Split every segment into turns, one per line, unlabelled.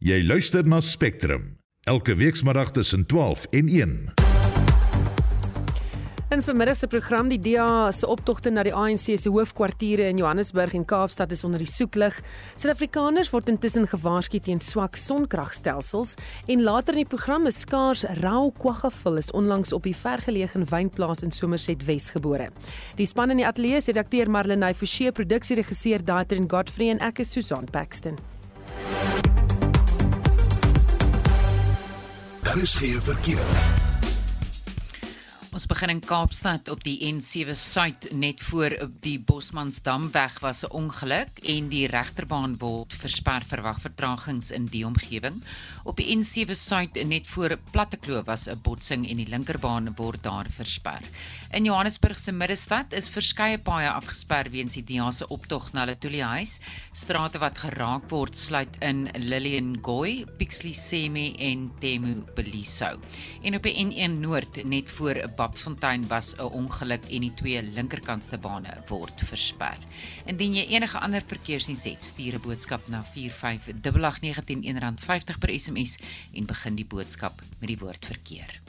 Jy luister na Spectrum elke weekmiddag tussen 12 en 1.
In vermiddag se program die DA se optogte na die ANC se hoofkwartiere in Johannesburg en Kaapstad is onder die soeklig. Suid-Afrikaners word intussen gewaarsku teen swak sonkragstelsels en later in die program is skaars rau kwaggavel is onlangs op die vergeleë wynplaas in Somerset Wes gebore. Die span in die ateljee se redakteur Marlenae Forsie, produksieregisseur Daitrin Godfrey en ek is Susan Paxton.
Daar is geen verkeer.
Ons begin in Kaapstad op die N7 Suid net voor die Bosmansdamweg was 'n ongeluk en die regterbaan word versper verwag vertragings in die omgewing. Op die N7 Suid net voor Plattekloof was 'n botsing en die linkerbaan word daar versper. In Johannesburg se middestad is verskeie paaie afgesper weens die DEA se optog na Letoile Huis. Strate wat geraak word sluit in Lillian Goy, Pixley Semi en Temu Beliso. En op die N1 Noord net voor Babsfontein was 'n ongeluk en die twee linkerkantste bane word versper. Indien jy enige ander verkeersnuus het, stuur 'n boodskap na 45889 R1.50 per SMS en begin die boodskap met die woord verkeer.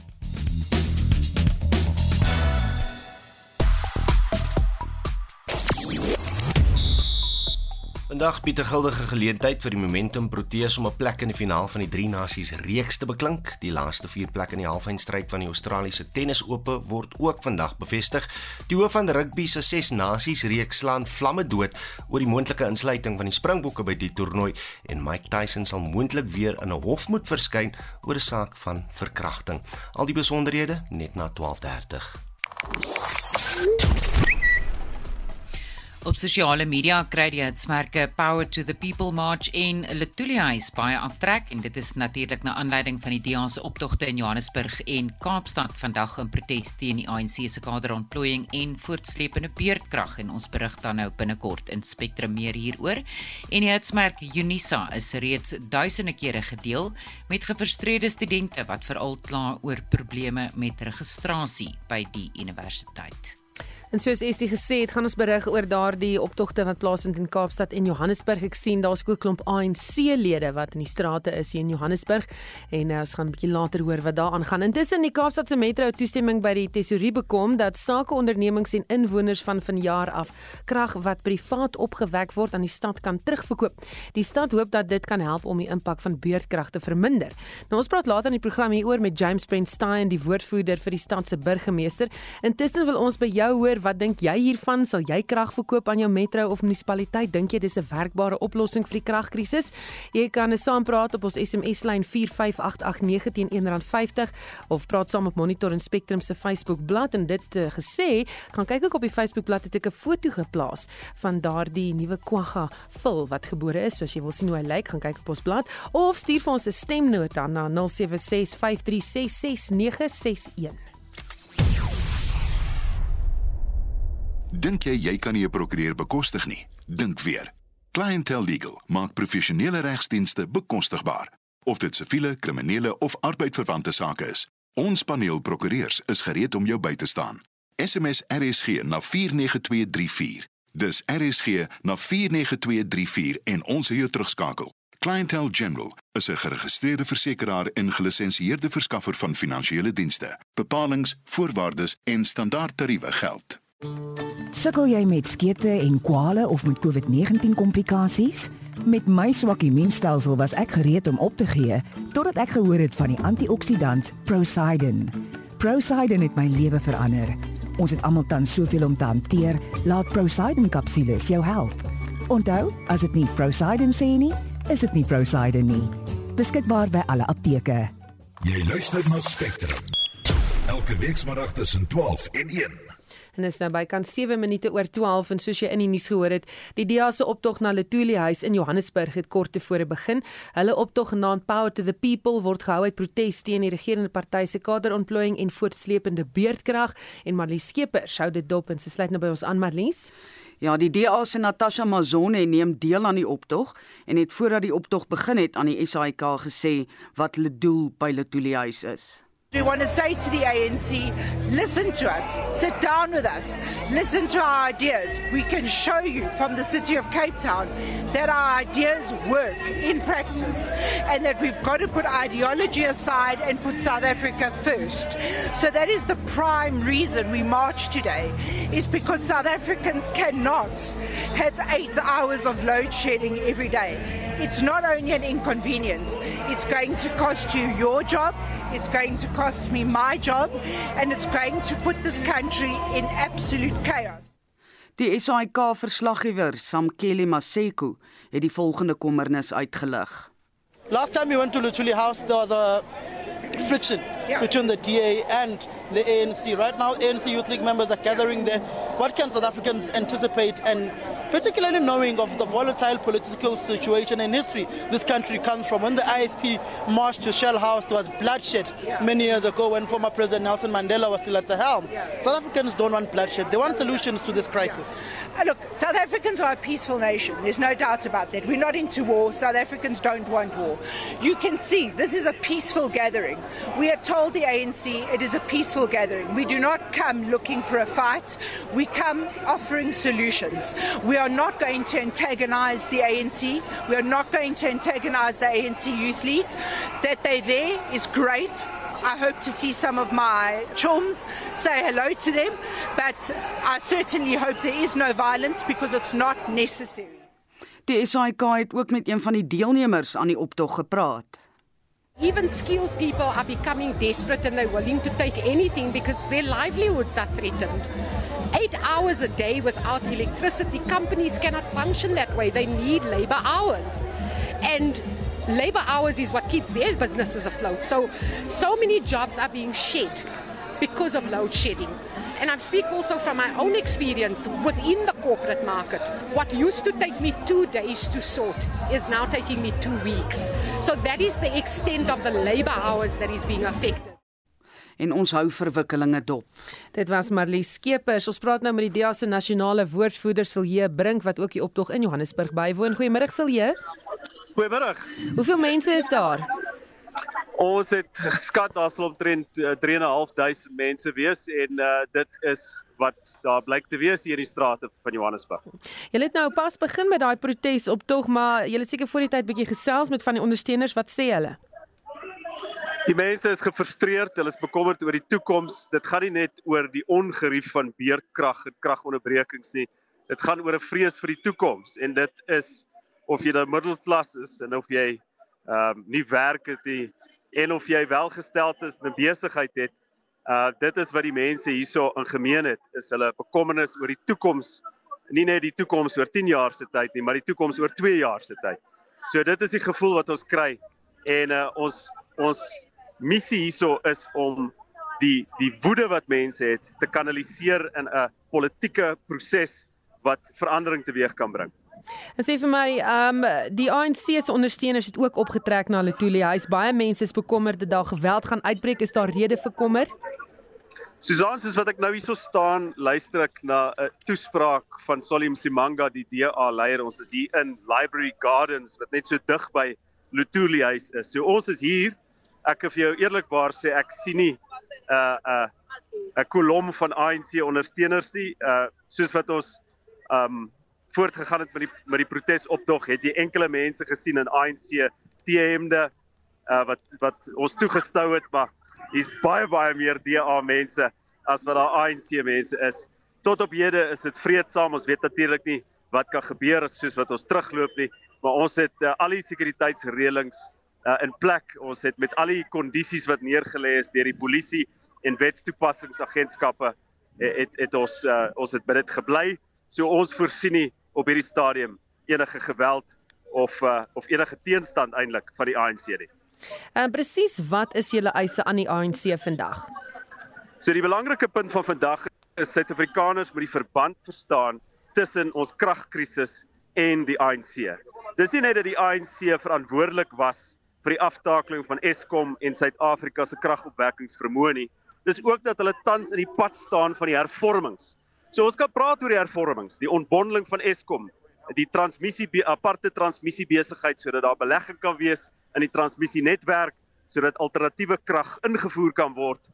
Vandag bied 'n guldige geleentheid vir die Momentum Proteas om 'n plek in die finaal van die Drie Nasies reeks te beklink. Die laaste 4 plekke in die halfeindstryd van die Australiese Tennisope word ook vandag bevestig. Die hoof van rugby se 6 Nasies reeks slaan vlamme dood oor die moontlike insluiting van die Springbokke by die toernooi en Mike Tyson sal moontlik weer in 'n hof moet verskyn oor 'n saak van verkrachting. Al die besonderhede net na 12:30.
Op sosiale media kry jy uitsmerke Power to the People March en Letuliais baie aftrek en dit is natuurlik na aanleiding van die DEA se optogte in Johannesburg en Kaapstad vandag in protes teen die ANC se kaderontplooiing en voortsleepende beerdkrag en ons berig dan nou binnekort in Spectrum meer hieroor. En die uitsmerk Unisa is reeds duisende kere gedeel met gefrustreerde studente wat veral kla oor probleme met registrasie by die universiteit.
En soos Estie gesê het, gaan ons berig oor daardie optogte wat plaasvind in Kaapstad en Johannesburg. Ek sien daar's ook 'n klomp ANC-lede wat in die strate is hier in Johannesburg en uh, ons gaan 'n bietjie later hoor wat daar aangaan. Intussen die Kaapstad se metro toestemming by die tesourie bekom dat sakeondernemings en inwoners van vanjaar af krag wat privaat opgewek word aan die stad kan terugverkoop. Die stad hoop dat dit kan help om die impak van beurtkrag te verminder. Nou ons praat later in die program hieroor met James Brentstein, die woordvoerder vir die stad se burgemeester. Intussen wil ons by jou hoor wat dink jy hiervan? Sal jy krag verkoop aan jou metro of munisipaliteit? Dink jy dis 'n werkbare oplossing vir die kragkrisis? Jy kan saampraat op ons SMS lyn 45889 teen R1.50 of praat saam op Monitor en Spectrum se Facebook bladsy en dit uh, gesê, kan kyk ook op die Facebook bladsy het ek 'n foto geplaas van daardie nuwe kwagga vul wat gebore is. So as jy wil sien hoe hy lyk, gaan kyk op ons bladsy of stuur vir ons 'n stemnota na 0765366961.
Dink jy jy kan nie 'n prokureur bekostig nie? Dink weer. Clientele Legal maak professionele regsdienste bekostigbaar, of dit siviele, kriminele of arbeidsverwante sake is. Ons paneel prokureurs is gereed om jou by te staan. SMS RSG na 49234. Dis RSG na 49234 en ons sal jou terugskakel. Clientele General is 'n geregistreerde versekeraar en gelisensieerde verskaffer van finansiële dienste. Bepalings, voorwaardes en standaardtariewe geld.
Sukkel jy met skete en kwale of met COVID-19 komplikasies? Met my swak immuunstelsel was ek gereed om op te gee totdat ek gehoor het van die antioksidant Prosidin. Prosidin het my lewe verander. Ons het almal tans soveel om te hanteer. Laat Prosidin kapsules jou help. Onthou, as dit nie Prosidin sê nie, is dit nie Prosidin nie. Beskikbaar by alle apteke.
Jy luister na Spectrum. Elke weekmiddag tussen 12 en 1
en is nou bykans 7 minute oor 12 en soos jy in die nuus gehoor het, die DEA se optog na Letoile huis in Johannesburg het kort tevore begin. Hulle optog genaamd Power to the People word gehou uit protes teen die regerende party se kaderontplooiing en voortsleepende beerdkrag en Marlies Skeepers hou dit dop en sy sluit nou by ons aan Marlies.
Ja, die DA se Natasha Mazone neem deel aan die optog en het voordat die optog begin het aan die SAIK gesê wat hulle doel by Letoile huis is.
We want to say to the ANC, listen to us, sit down with us, listen to our ideas. We can show you from the city of Cape Town that our ideas work in practice and that we've got to put ideology aside and put South Africa first. So that is the prime reason we march today, is because South Africans cannot have eight hours of load shedding every day. It's not only an inconvenience, it's going to cost you your job, it's going to cost me my job, and it's going to put this country in absolute chaos.
Die SAIK verslaggewer Samkeli Maseko het die volgende kommernis uitgelig.
Last time we went to Luthuli House there was a friction yeah. between the DA and the ANC. Right now ANC Youth League members are gathering there. What can South Africans anticipate and particularly knowing of the volatile political situation and history this country comes from. When the IFP marched to Shell House, there was bloodshed many years ago when former President Nelson Mandela was still at the helm. South Africans don't want bloodshed. They want solutions to this crisis.
Uh, look, South Africans are a peaceful nation. There's no doubt about that. We're not into war. South Africans don't want war. You can see this is a peaceful gathering. We have told the ANC it is a peaceful gathering. We do not come looking for a fight. We come offering solutions. We are not going to antagonize the ANC. We are not going to antagonize the ANC Youth League. That they're there is great. I hope to see some of my chums say hello to them, but I certainly hope there is no violence because it's not necessary.
Die SAIK het ook met een van die deelnemers aan die optog gepraat.
Even skilled people are becoming desperate and they're willing to take anything because their livelihoods are threatened. Eight hours a day without electricity. Companies cannot function that way. They need labor hours. And labor hours is what keeps their businesses afloat. So, so many jobs are being shed because of load shedding. And I speak also from my own experience within the corporate market. What used to take me two days to sort is now taking me two weeks. So that is the extent of the labor hours that is being affected.
En ons hou verwikkelinge dop.
Dit was Marlies Skeepers. Ons praat nou met die DEA se nasionale woordvoerder Silje Brink wat ook die optog in Johannesburg bywoon. Goeiemôre Silje.
Goeiemôre.
Hoeveel mense is daar?
Ons het geskat daar sal omtrent 3.500 uh, mense wees en uh, dit is wat daar blyk te wees hier in die strate van Johannesburg.
Julle het nou pas begin met daai protes op tog, maar julle seker voor die tyd bietjie gesels met van die ondersteuners, wat sê hulle?
Die mense is gefrustreerd, hulle is bekommerd oor die toekoms. Dit gaan nie net oor die ongerief van beerdkrag en kragonderbrekings nie. Dit gaan oor 'n vrees vir die toekoms en dit is of jy nou middelklas is en of jy ehm um, nie werk het nie en of jy welgesteld is en 'n besigheid het. Uh dit is wat die mense hierso in gemeen het, is hulle bekommernis oor die toekoms. Nie net die toekoms oor 10 jaar se tyd nie, maar die toekoms oor 2 jaar se tyd. So dit is die gevoel wat ons kry en uh ons ons missie hierso is om die die woede wat mense het te kanaliseer in 'n politieke proses wat verandering teweeg kan bring.
En sê vir my, ehm um, die ANC se ondersteuners het ook opgetrek na Letuli. Hy's baie mense is bekommerd dat daar geweld gaan uitbreek. Is daar rede vir kommer?
Susan, soos wat ek nou hierso staan, luister ek na 'n toespraak van Solim Simanga, die DA leier. Ons is hier in Library Gardens wat net so dig by Letuli huis is. So ons is hier ek vir jou eerlikwaar sê ek sien nie 'n uh, 'n uh, 'n kolom van ANC ondersteuners nie. Uh soos wat ons um voortgegaan het met die met die protesoptog, het jy enkele mense gesien in ANC T-hemde uh wat wat ons toegestou het, maar hier's baie baie meer DA mense as wat daar ANC mense is. Tot op hede is dit vreedsaam. Ons weet natuurlik nie wat kan gebeur soos wat ons terugloop nie, maar ons het uh, al die sekuriteitsreëlings uh, in plek. Ons het met al die kondisies wat neergelê is deur die polisie en wetstoepassingsagentskappe het, het het ons uh, ons het by dit gebly. So ons voorsien nie op hierdie stadium enige geweld of uh, of enige teenstand eintlik van die ANC nie.
En uh, presies wat is julle eise aan die ANC vandag?
So die belangrike punt van vandag is Suid-Afrikaners moet die verband verstaan tussen ons kragkrisis en die ANC. Dis nie net dat die ANC verantwoordelik was vir die aftakeling van Eskom en Suid-Afrika se kragopwekkingsvermoë nie. Dis ook dat hulle tans in die pad staan van die hervormings. So ons kan praat oor die hervormings, die ontbondeling van Eskom, die transmissie aparte transmissie besigheid sodat daar belegging kan wees in die transmissienetwerk sodat alternatiewe krag ingevoer kan word.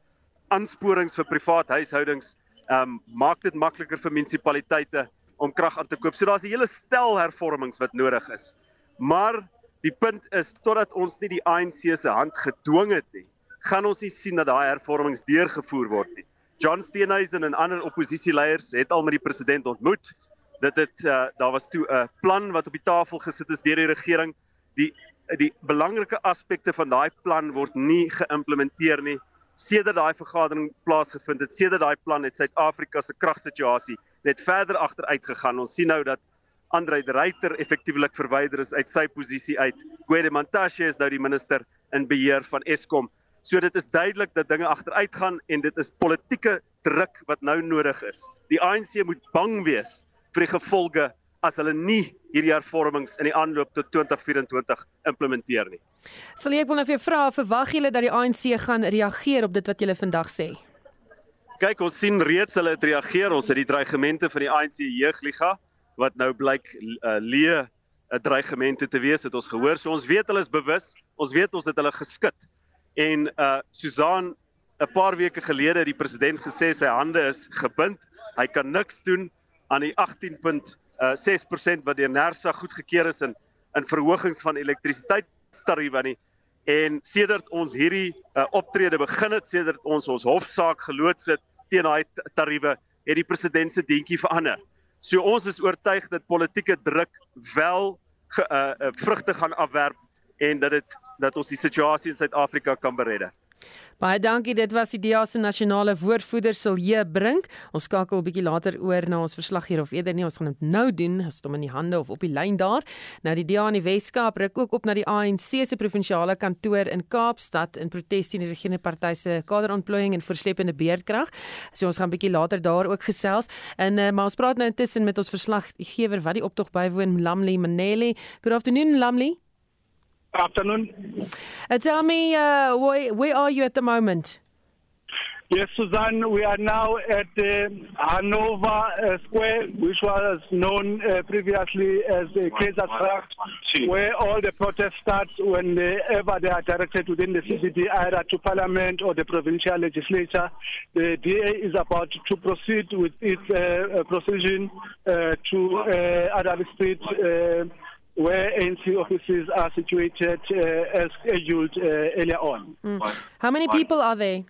Aansporings vir privaat huishoudings ehm um, maak dit makliker vir munisipaliteite om krag aan te koop. So daar's 'n hele stel hervormings wat nodig is. Maar die punt is totdat ons nie die ANC se hand gedwing het nie, gaan ons nie sien dat daai hervormings deurgevoer word nie. John Steenhuisen en ander oppositieleiers het al met die president ontmoet. Dit het uh, daar was toe 'n plan wat op die tafel gesit is deur die regering. Die die belangrike aspekte van daai plan word nie geïmplementeer nie. Sedert daai vergadering plaasgevind het, sedert daai plan het Suid-Afrika se kragsituasie net verder agteruit gegaan. Ons sien nou dat Andre de Ruyter effektiewelik verwyder is uit sy posisie uit. Gwede Mantashe is nou die minister in beheer van Eskom. So dit is duidelik dat dinge agteruit gaan en dit is politieke druk wat nou nodig is. Die ANC moet bang wees vir die gevolge as hulle nie hierdie hervormings in die aanloop tot 2024 implementeer nie.
Sal ek wil nou vir jou vra, verwag julle dat die ANC gaan reageer op dit wat julle vandag sê?
Kyk, ons sien reeds hulle het reageer. Ons het die dreigemente van die ANC jeugliga wat nou blyk uh, leë 'n uh, dreigemente te wees het ons gehoor. So ons weet hulle is bewus. Ons weet ons het hulle geskit. En uh Susan 'n paar weke gelede het die president gesê sy hande is gebind. Hy kan niks doen aan die 18.6% uh, wat deur Nersa goedgekeur is in in verhogings van elektrisiteitstariewe nie. En sedert ons hierdie uh, optrede begin het, sedert ons ons hofsaak geloods het teen daai tariewe, het die president se dientjie verander. So ons is oortuig dat politieke druk wel ge, uh, uh, vrugte gaan afwerp en dat dit dat ons die situasie in Suid-Afrika kan beredder.
Baie dankie. Dit was die DEA se nasionale woordvoerder Silje Brink. Ons skakel 'n bietjie later oor na ons verslaggewer of eerder nie, ons gaan dit nou doen. Ons stom in die hande of op die lyn daar. Nou die DEA in die Weskaap ruk ook op na die ANC se provinsiale kantoor in Kaapstad in protes teen die regerende party se kaderontplooiing en versleppende beerdkrag. So ons gaan 'n bietjie later daar ook gesels. En uh, maar ons praat nou intussen met ons verslaggewer wat die optog bywoon, Lamli Maneli. Good afternoon Lamli.
Afternoon.
Uh, tell me, uh, where, where are you at the moment?
Yes, Suzanne, we are now at uh, Hanover uh, Square, which was known uh, previously as the Kaiserstracht, where all the protests start whenever they are directed within the CCD, either to Parliament or the provincial legislature. The DA is about to proceed with its uh, proceeding uh, to uh, Street. Where ANC offices are situated uh, as scheduled uh, earlier on.
Mm. How many people are there?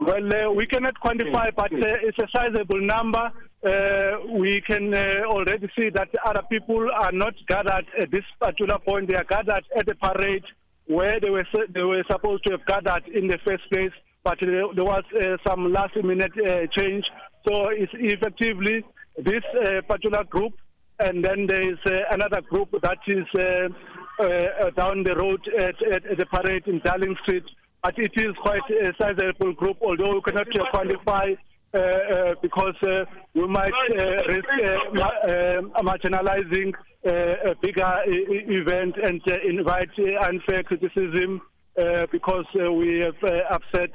Well, uh, we cannot quantify, but uh, it's a sizable number. Uh, we can uh, already see that other people are not gathered at this particular point. They are gathered at the parade where they were they were supposed to have gathered in the first place, but there was some last minute change. So it's effectively this particular group and then there is uh, another group that is uh, uh, uh, down the road at, at, at, the parade in Darling Street. But it is quite a sizable group, although we cannot uh, quantify uh, because we might risk marginalizing a bigger event and invite unfair criticism because we have upset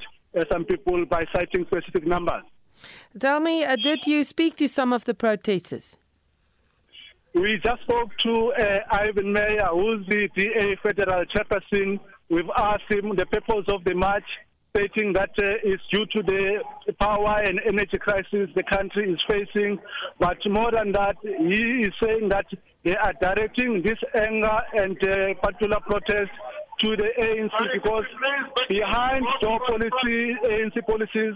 some people by citing specific numbers.
Tell me, uh, did you speak to some of the protesters?
We just spoke to uh, Ivan Mayer, who's the DA federal chairperson. We've asked him the purpose of the march, stating that uh, it's due to the power and energy crisis the country is facing. But more than that, he is saying that they are directing this anger and uh, particular protest to the ANC because behind door policy, ANC policies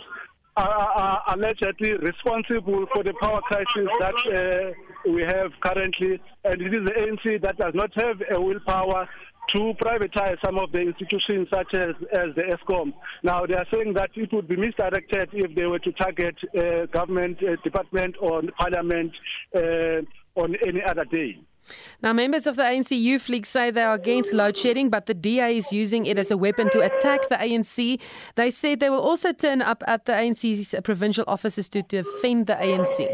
are, are allegedly responsible for the power crisis that uh, we have currently. And it is the ANC that does not have a willpower to privatize some of the institutions such as, as the ESCOM. Now, they are saying that it would be misdirected if they were to target uh, government uh, department or parliament uh, on any other day.
Now, members of the ANC Youth League say they are against load shedding, but the DA is using it as a weapon to attack the ANC. They said they will also turn up at the ANC's provincial offices to defend the ANC.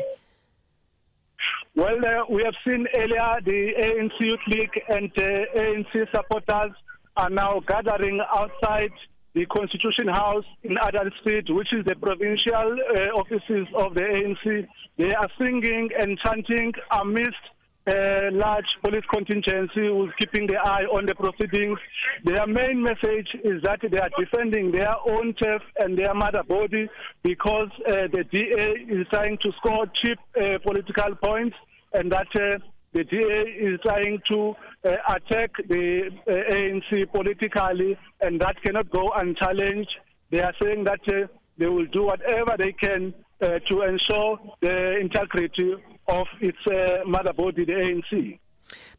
Well, uh, we have seen earlier the ANC Youth League and uh, ANC supporters are now gathering outside the Constitution House in Street, which is the provincial uh, offices of the ANC. They are singing and chanting amidst a large police contingency who's keeping the eye on the proceedings. Their main message is that they are defending their own turf and their mother body because uh, the DA is trying to score cheap uh, political points and that uh, the DA is trying to uh, attack the uh, ANC politically and that cannot go unchallenged. They are saying that uh, they will do whatever they can uh, to ensure the integrity of its uh, mother body, the ANC.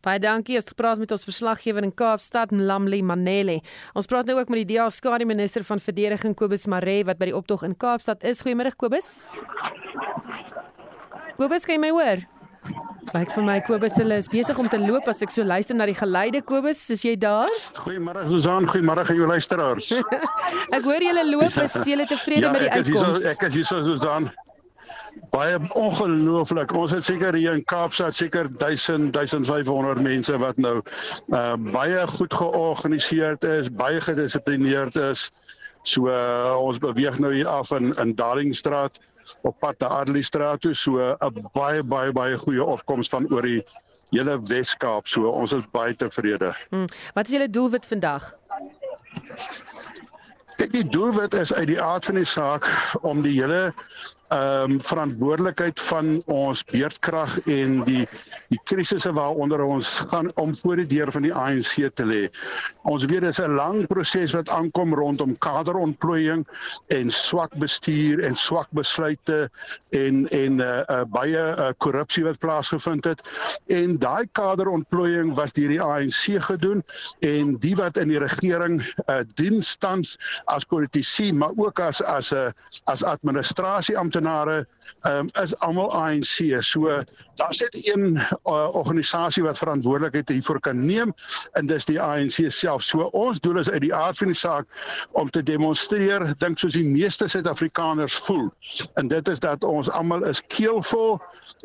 Baie dankie. Ons gepraat met ons verslaggewer in Kaapstad, Lamli Manele. Ons praat nou ook met die DA skare minister van verdediging Kobus Maree wat by die optog in Kaapstad is. Goeiemôre Kobus. Kobus, kan jy my hoor? Lyk vir my Kobus hulle is besig om te loop as ek so luister na die geluide Kobus, is jy daar?
Goeiemôre Susan, goeiemôre aan jou luisteraars.
ek hoor julle loop, is julle tevrede
ja,
met die uitkoms?
Ek is hier so Susan. Baie ongelooflik. Ons het seker hier in Kaapstad seker 1000 1500 mense wat nou uh baie goed georganiseerd is, baie gedissiplineerd is. So uh, ons beweeg nou hier af in in Darlingstraat op pad na Adleystraat toe so 'n baie baie baie goeie opkoms van oor die hele Wes-Kaap so ons is baie tevrede.
Hmm. Wat is julle doelwit vandag?
Kyk die doelwit is uit die aard van die saak om die hele ehm um, verantwoordelikheid van ons beurtkrag en die die krisisse waaronder ons gaan om voor die deur van die ANC te lê. Ons weet dit is 'n lang proses wat aankom rondom kaderontplooiing en swak bestuur en swak besluite en en 'n uh, uh, baie uh, korrupsie wat plaasgevind het en daai kaderontplooiing was deur die ANC gedoen en die wat in die regering uh, dienstans as politici maar ook as as 'n uh, as administrasie amptenare um, is almal ANC. So daar's net een uh, organisasie wat verantwoordelikheid hiervoor kan neem en dis die ANC self. So ons doel is uit die aard van die saak om te demonstreer, dink soos die meeste Suid-Afrikaners voel. En dit is dat ons almal is keelvol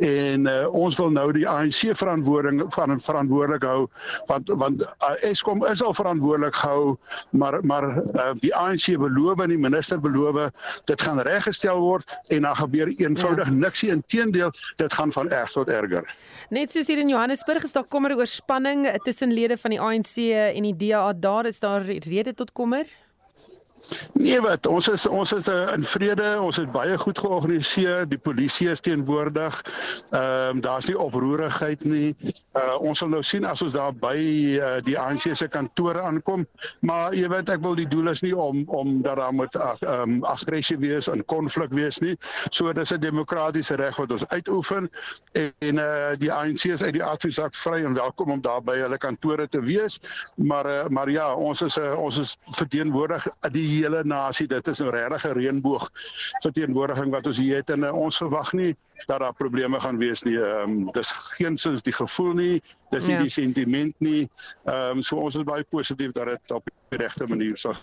en uh, ons wil nou die ANC verantwoording van verantwoordelik hou want want uh, Eskom is al verantwoordelik gehou, maar maar uh, die ANC beloof en die minister beloof dit gaan reggestel word en dan gebeur eenvoudig ja. niks. Inteendeel, dit gaan van erg tot erger.
Net soos hier in Johannesburg is daar kommer oor spanning tussen lede van die ANC en die DA. Daar is daar rede tot kommer.
Nee wat, ons is ons is uh, in vrede, ons is baie goed georganiseer, die polisie is teenwoordig. Ehm um, daar's nie oproerigheid nie. Uh ons sal nou sien as ons daar by uh, die ANC se kantore aankom, maar jy weet ek wil die doel is nie om om dat daar moet ehm uh, um, aggressie wees en konflik wees nie. So dis 'n demokratiese reg wat ons uitoefen en, en uh die ANC is uit die adviesak vry en welkom om daar by hulle kantore te wees. Maar uh, maar ja, ons is uh, ons is verteenwoordig die hele nasie. Dit is 'n regte reënboog verteenwoordiging wat ons hier het en uh, ons verwag nie dat daar probleme gaan wees nie. Ehm um, dis geensins die gevoel nie, dis nie ja. die sentiment nie. Ehm um, so ons is baie positief dat dit op die regte manier sal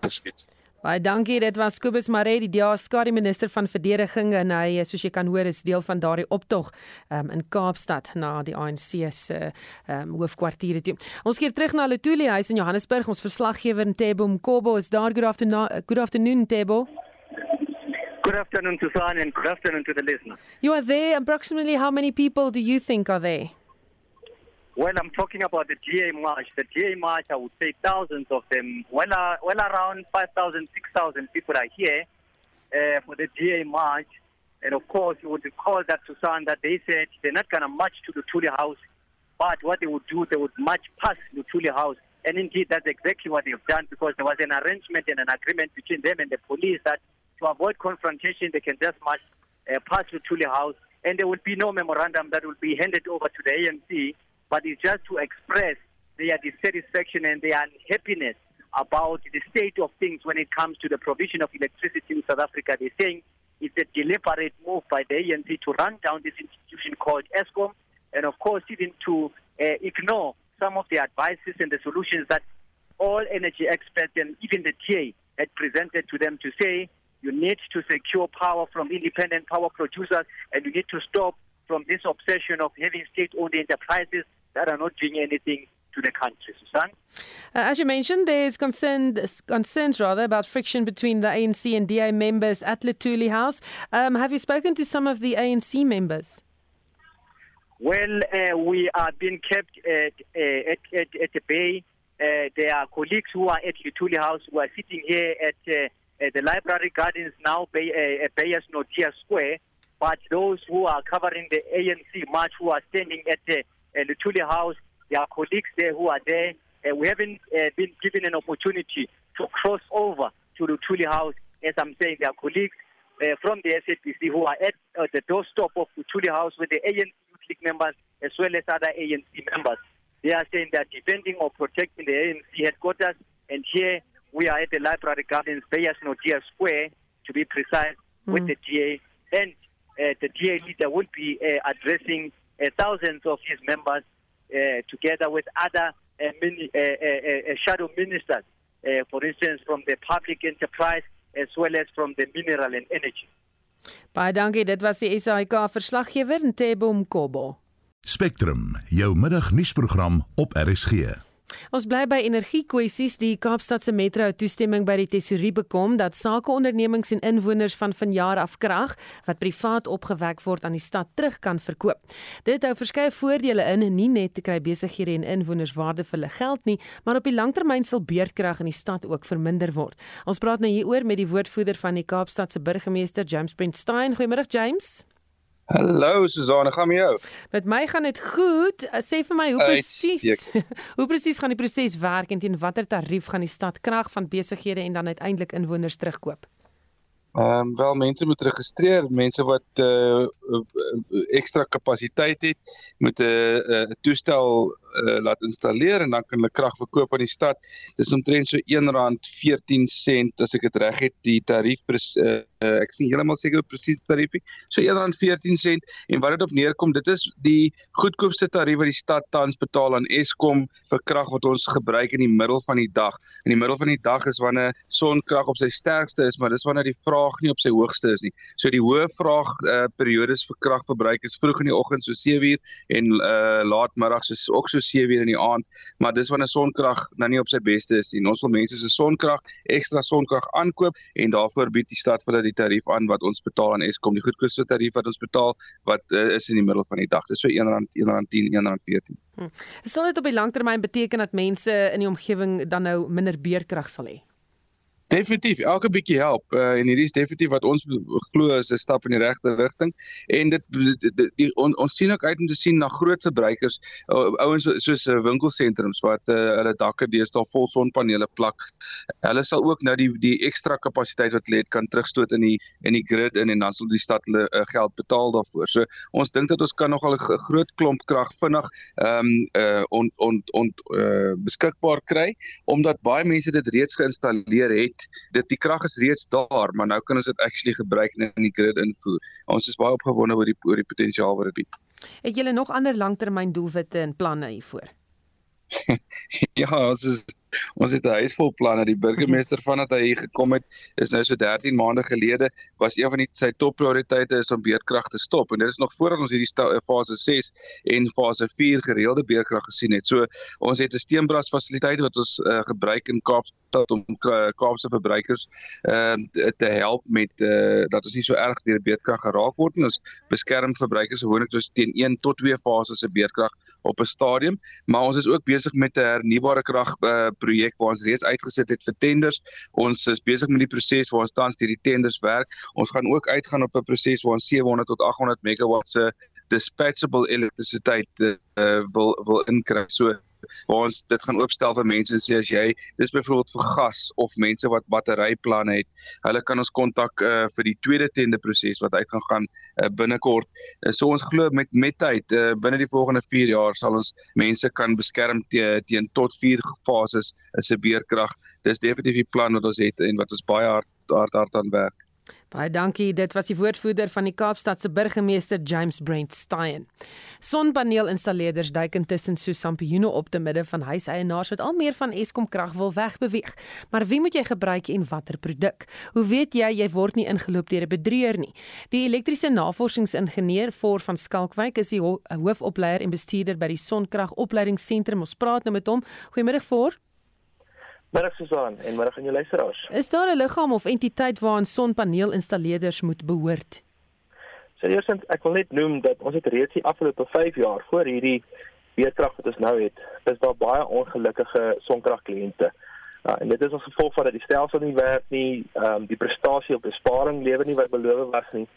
geskied.
Baie dankie. Dit was Kobus Maree, die DA skare minister van verdediging en hy soos jy kan hoor is deel van daardie optog um, in Kaapstad na die ANC se um, hoofkwartier toe. Ons keer terug na Lutuli huis in Johannesburg. Ons verslaggewer Ntebo Mkobo is daar. Good afternoon, good afternoon Ntebo.
Good afternoon to San and good afternoon to the listener.
You are there. Approximately how many people do you think are there?
Well, I'm talking about the GA March. The GA March, I would say thousands of them. Well, uh, well around 5,000, 6,000 people are here uh, for the GA March. And of course, you would recall that, Susan, that they said they're not going to march to the Tuli House, but what they would do, they would march past the Tuli House. And indeed, that's exactly what they've done because there was an arrangement and an agreement between them and the police that to avoid confrontation, they can just march uh, past the Tuli House. And there will be no memorandum that will be handed over to the ANC but it's just to express their dissatisfaction and their unhappiness about the state of things when it comes to the provision of electricity in South Africa. They're saying it's a deliberate move by the ANC to run down this institution called ESCOM, and of course, even to uh, ignore some of the advices and the solutions that all energy experts and even the TA had presented to them to say you need to secure power from independent power producers and you need to stop from this obsession of having state owned enterprises that are not doing anything to the country, Susan.
Uh, as you mentioned, there's concern, concerns rather about friction between the ANC and DA members at Letuli House. Um, have you spoken to some of the ANC members?
Well, uh, we are being kept at, uh, at, at, at the bay. Uh, there are colleagues who are at Lutuli House who are sitting here at, uh, at the library gardens now, Bay, uh, at Bayas Notia Square. But those who are covering the ANC march who are standing at the uh, Lutuli House, there are colleagues there who are there. Uh, we haven't uh, been given an opportunity to cross over to the Lutuli House. As I'm saying, there are colleagues uh, from the SAPC who are at uh, the doorstep of the Lutuli House with the ANC Youth League members as well as other ANC members. They are saying they're defending or protecting the ANC headquarters. And here we are at the Library Gardens, Bayas Nodia Square, to be precise, mm. with the DA. And uh, the DA leader will be uh, addressing thousands of his members uh, together with other uh, mini, uh, uh, uh, shadow ministers, uh, for instance, from the public enterprise as well as from the mineral and energy.
Baie dankie, dit was die SAIK verslaggewer Ntebo Mkobo.
Spectrum, jou middagnuusprogram op RSG.
Ons bly by energiekwessies. Die Kaapstadse Metro het toestemming by die tesourier bekom dat sakeondernemings en inwoners van vanjaar af krag wat privaat opgewek word aan die stad terug kan verkoop. Dit hou verskeie voordele in, nie net te kry besighede en inwoners waarde vir hulle geld nie, maar op die langtermyn sal beurtkrag in die stad ook verminder word. Ons praat nou hieroor met die woordvoerder van die Kaapstadse burgemeester James Brentstein. Goeiemôre James.
Hallo Suzanne, gaan met jou?
Met my gaan dit goed. Sê vir my hoe presies hoe presies gaan die proses werk en teen watter tarief gaan die stad krag van besighede en dan uiteindelik inwoners terugkoop?
Ehm um, wel mense moet registreer, mense wat uh, ekstra kapasiteit het, moet 'n uh, uh, toestel uh, laat installeer en dan kan hulle krag verkoop aan die stad. Dis omtrent so R1.14 as ek dit reg het die tarief uh, uh, ek sien heeltemal seker presies tarief. So R1.14 en wat dit op neerkom, dit is die goedkoopste tarief wat die stad tans betaal aan Eskom vir krag wat ons gebruik in die middel van die dag. In die middel van die dag is wanneer sonkrag op sy sterkste is, maar dis wanneer die vraag vraag nie op sy hoogste is nie. So die hoë vraag uh, periodes vir kragverbruik is vroeg in die oggend so 7uur en uh, laatmiddag so ook so 7uur in die aand, maar dis wanneer sonkrag nou nie op sy beste is nie. Ons wil mense se sonkrag, ekstra sonkrag aankoop en daarvoor bied die stad vir hulle die tarief aan wat ons betaal aan Eskom, die goedkoopste tarief wat ons betaal wat uh, is in die middel van die dag. Dis so R1 R110 R114.
Hmm. Sal dit op die langtermyn beteken dat mense in die omgewing dan nou minder beerkrag sal hê?
Definitief, elke bietjie help uh, en hierdie is definitief wat ons glo is 'n stap in die regte rigting en dit die, die, die, on, ons sien ook uit om te sien na groot verbruikers uh, ouens soos uh, winkelsentrums wat uh, hulle dakke deesdae vol sonpanele plak. Hulle sal ook nou die die ekstra kapasiteit wat hulle het kan terugstoot in die in die grid in en dan sal die stad hulle uh, geld betaal daarvoor. So ons dink dat ons kan nogal 'n groot klomp krag vinnig ehm um, uh, on on on uh, beskikbaar kry omdat baie mense dit reeds geïnstalleer het dit die krag is reeds daar, maar nou kan ons dit actually gebruik in die grid invoer. Ons is baie opgewonde oor die oor die potensiaal wat dit bied.
Het julle nog ander langtermyn doelwitte en planne hiervoor?
ja, ons is ons het 'n huis vol planne. Die burgemeester vandat hy hier gekom het, is nou so 13 maande gelede, was een van die sy topprioriteite is om beerdkrag te stop. En dit is nog voordat ons hierdie sta, fase 6 en fase 4 gereelde beerdkrag gesien het. So ons het 'n steenbras fasiliteit wat ons uh, gebruik in Kaapstad om Kaapse verbruikers uh, te help met uh, dat ons nie so erg deur beerdkrag geraak word nie. Ons beskerm verbruikers gewoonlik teen 1 tot 2 fases se beerdkrag op 'n stadium, maar ons is ook besig met 'n hernubare krag uh, projek waar ons reeds uitgesit het vir tenders. Ons is besig met die proses waar ons tans hierdie tenders werk. Ons gaan ook uitgaan op 'n proses waar ons 700 tot 800 megawatt se dispatchable elektrisiteit uh, wil wil inkry. So waar ons dit gaan oopstel vir mense en sê as jy dis byvoorbeeld vir gas of mense wat batteryplanne het, hulle kan ons kontak uh, vir die tweede tender proses wat uit gaan gaan uh, binnekort. Uh, so ons glo met met tyd uh, binne die volgende 4 jaar sal ons mense kan beskerm teen te, tot 4 fases is 'n beerkrag. Dis definitief die plan wat ons het en wat ons baie hard hard hard aan werk.
Baie dankie. Dit was die woordvoerder van die Kaapstadse burgemeester James Brent Stein. Sonpaneel-installeerders duik intussen so sampioene op te midde van huiseienaars wat al meer van Eskom krag wil wegbeweeg. Maar wie moet jy gebruik en watter produk? Hoe weet jy jy word nie ingeloop deur 'n bedrieër nie? Die elektriese navorsingsingenieur voor van Skalkwyk is die hoofopleier en bestuurder by die Sonkragopleidingsentrum. Ons praat nou met hom. Goeiemôre voor.
Middag Susan en middag aan jou luisteraars.
Is daar 'n liggaam of entiteit waaraan sonpaneelinstalleerders moet behoort?
So eersins ek wil net noem dat ons het reeds die afgelope 5 jaar voor hierdie weerkrag wat ons nou het, is daar baie ongelukkige sonkragkliënte. Uh, en dit is as gevolg van dat die stelsel nie werk nie, ehm um, die prestasie op besparing lewer nie wat beloof was nie.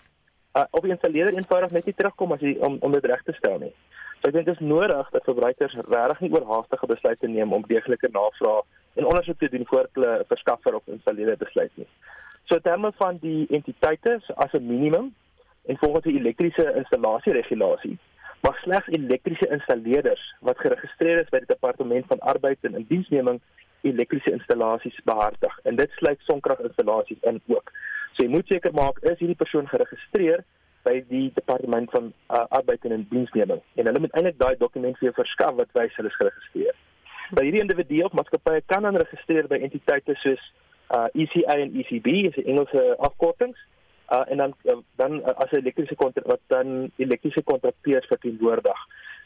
Uh, of die installeerder eenvoudig net nie terugkom as jy om om dit reg te stel nie. So ek dink dit is nodig dat verbruikers regtig nie oorhaastige besluite neem om deeglike navraag en ondersoek te doen voor hulle 'n verskaffer of installeerder besluit nie. So terme van die entiteite as 'n minimum en volgens die elektriese installasie regulasie mag slegs elektriese installeerders wat geregistreer is by die departement van arbeid en indiensneming elektriese installasies behartig en dit sluit sonkraginstallasies in ook. So jy moet seker maak is hierdie persoon geregistreer by die departement van uh, arbeid en indiensneming en hulle moet eintlik daai dokument vir jou verskaf wat wys hulle is geregistreer. Nou hierdie individu of maatskappye kan dan registreer by entiteite soos uh, ECA en ECB, is die Engelse afkortings. Uh, en dan uh, dan uh, as 'n elektriese kontrak wat dan elektriese kontrakteurs verteenwoordig.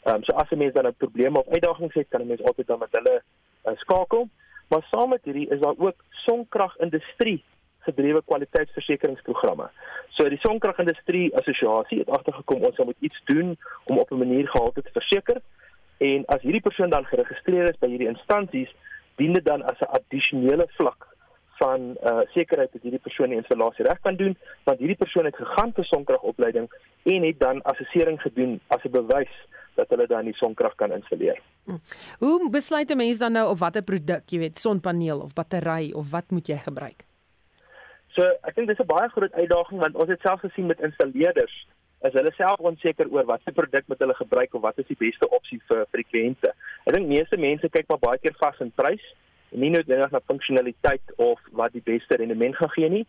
Ehm um, so as 'n mens dan 'n probleem of uitdagings het, kan 'n mens altyd dan met hulle uh, skakel. Maar saam met hierdie is daar ook sonkragindustrie gedrewe kwaliteitsversekeringsprogramme. So die sonkragindustrie assosiasie het agtergekom ons moet iets doen om op 'n manier gehalte te verseker. En as hierdie persoon dan geregistreer is by hierdie instansies, dien dit dan as 'n addisionele vlak van uh sekerheid dat hierdie persoon die installasie reg kan doen, want hierdie persoon het gegaan vir sonkragopleiding en het dan assessering gedoen as 'n bewys dat hulle dan die sonkrag kan installeer.
Hm. Hoe besluit 'n mens dan nou op watter produk, jy weet, sonpaneel of battery of wat moet jy gebruik?
So, ek dink dis 'n baie groot uitdaging want ons het self gesien met installeerders is hulle self onseker oor watter produk moet hulle gebruik of wat is die beste opsie vir vir die kliënte. Ek dink meeste mense kyk maar baie keer vas in prys en nie noodwendig na funksionaliteit of wat die beste rendement gaan gee nie.